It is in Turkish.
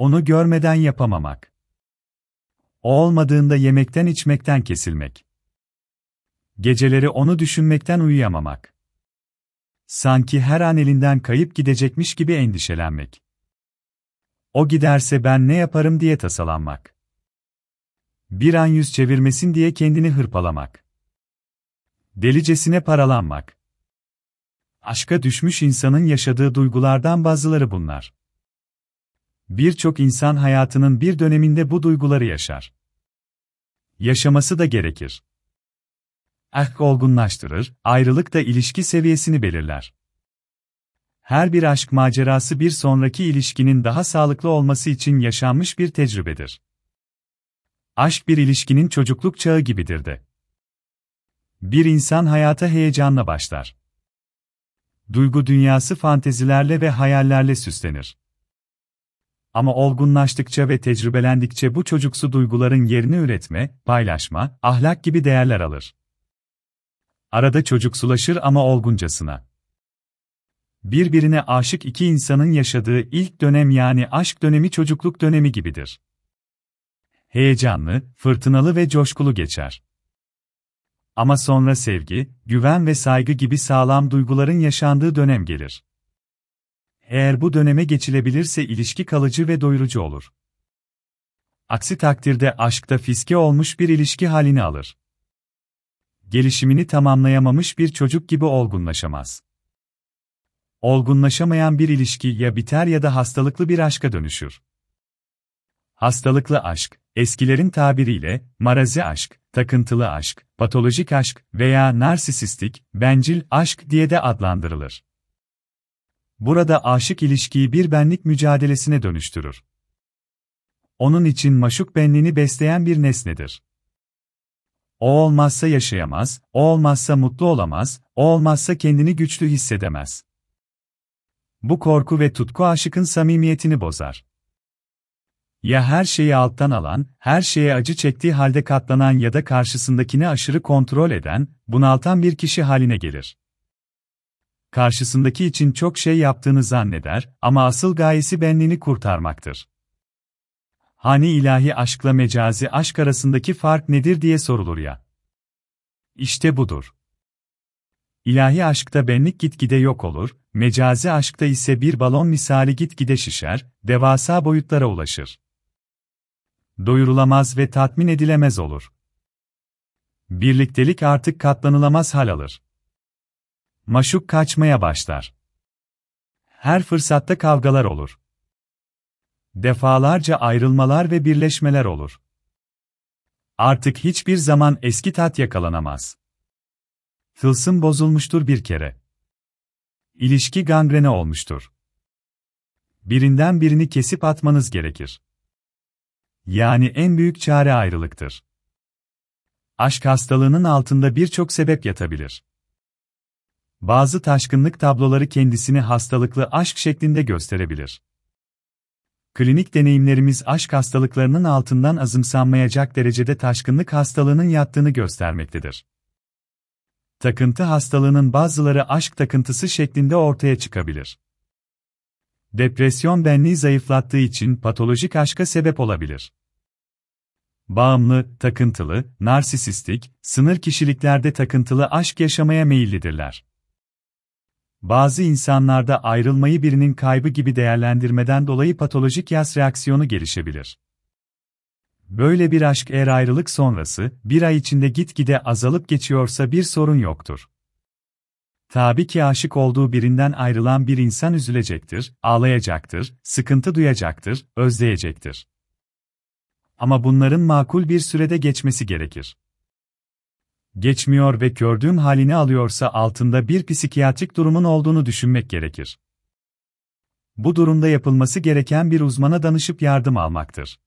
Onu görmeden yapamamak. O olmadığında yemekten içmekten kesilmek. Geceleri onu düşünmekten uyuyamamak. Sanki her an elinden kayıp gidecekmiş gibi endişelenmek. O giderse ben ne yaparım diye tasalanmak. Bir an yüz çevirmesin diye kendini hırpalamak. Delicesine paralanmak. Aşka düşmüş insanın yaşadığı duygulardan bazıları bunlar. Birçok insan hayatının bir döneminde bu duyguları yaşar. Yaşaması da gerekir. Aşk olgunlaştırır, ayrılık da ilişki seviyesini belirler. Her bir aşk macerası bir sonraki ilişkinin daha sağlıklı olması için yaşanmış bir tecrübedir. Aşk bir ilişkinin çocukluk çağı gibidir de. Bir insan hayata heyecanla başlar. Duygu dünyası fantezilerle ve hayallerle süslenir. Ama olgunlaştıkça ve tecrübelendikçe bu çocuksu duyguların yerini üretme, paylaşma, ahlak gibi değerler alır. Arada çocuksulaşır ama olguncasına. Birbirine aşık iki insanın yaşadığı ilk dönem yani aşk dönemi çocukluk dönemi gibidir. Heyecanlı, fırtınalı ve coşkulu geçer. Ama sonra sevgi, güven ve saygı gibi sağlam duyguların yaşandığı dönem gelir. Eğer bu döneme geçilebilirse ilişki kalıcı ve doyurucu olur. Aksi takdirde aşkta fiske olmuş bir ilişki halini alır. Gelişimini tamamlayamamış bir çocuk gibi olgunlaşamaz. Olgunlaşamayan bir ilişki ya biter ya da hastalıklı bir aşka dönüşür. Hastalıklı aşk, eskilerin tabiriyle, marazi aşk, takıntılı aşk, patolojik aşk veya narsisistik, bencil aşk diye de adlandırılır. Burada aşık ilişkiyi bir benlik mücadelesine dönüştürür. Onun için maşuk benliğini besleyen bir nesnedir. O olmazsa yaşayamaz, o olmazsa mutlu olamaz, o olmazsa kendini güçlü hissedemez. Bu korku ve tutku aşıkın samimiyetini bozar. Ya her şeyi alttan alan, her şeye acı çektiği halde katlanan ya da karşısındakini aşırı kontrol eden, bunaltan bir kişi haline gelir. Karşısındaki için çok şey yaptığını zanneder ama asıl gayesi benliğini kurtarmaktır. Hani ilahi aşkla mecazi aşk arasındaki fark nedir diye sorulur ya. İşte budur. İlahi aşkta benlik gitgide yok olur, mecazi aşkta ise bir balon misali gitgide şişer, devasa boyutlara ulaşır. Doyurulamaz ve tatmin edilemez olur. Birliktelik artık katlanılamaz hal alır. Maşuk kaçmaya başlar. Her fırsatta kavgalar olur. Defalarca ayrılmalar ve birleşmeler olur. Artık hiçbir zaman eski tat yakalanamaz. Tılsım bozulmuştur bir kere. İlişki gangrene olmuştur. Birinden birini kesip atmanız gerekir. Yani en büyük çare ayrılıktır. Aşk hastalığının altında birçok sebep yatabilir. Bazı taşkınlık tabloları kendisini hastalıklı aşk şeklinde gösterebilir. Klinik deneyimlerimiz aşk hastalıklarının altından azımsanmayacak derecede taşkınlık hastalığının yattığını göstermektedir. Takıntı hastalığının bazıları aşk takıntısı şeklinde ortaya çıkabilir. Depresyon benliği zayıflattığı için patolojik aşka sebep olabilir. Bağımlı, takıntılı, narsisistik, sınır kişiliklerde takıntılı aşk yaşamaya meyillidirler. Bazı insanlarda ayrılmayı birinin kaybı gibi değerlendirmeden dolayı patolojik yas reaksiyonu gelişebilir. Böyle bir aşk eğer ayrılık sonrası, bir ay içinde gitgide azalıp geçiyorsa bir sorun yoktur. Tabii ki aşık olduğu birinden ayrılan bir insan üzülecektir, ağlayacaktır, sıkıntı duyacaktır, özleyecektir. Ama bunların makul bir sürede geçmesi gerekir. Geçmiyor ve gördüğüm halini alıyorsa altında bir psikiyatrik durumun olduğunu düşünmek gerekir. Bu durumda yapılması gereken bir uzmana danışıp yardım almaktır.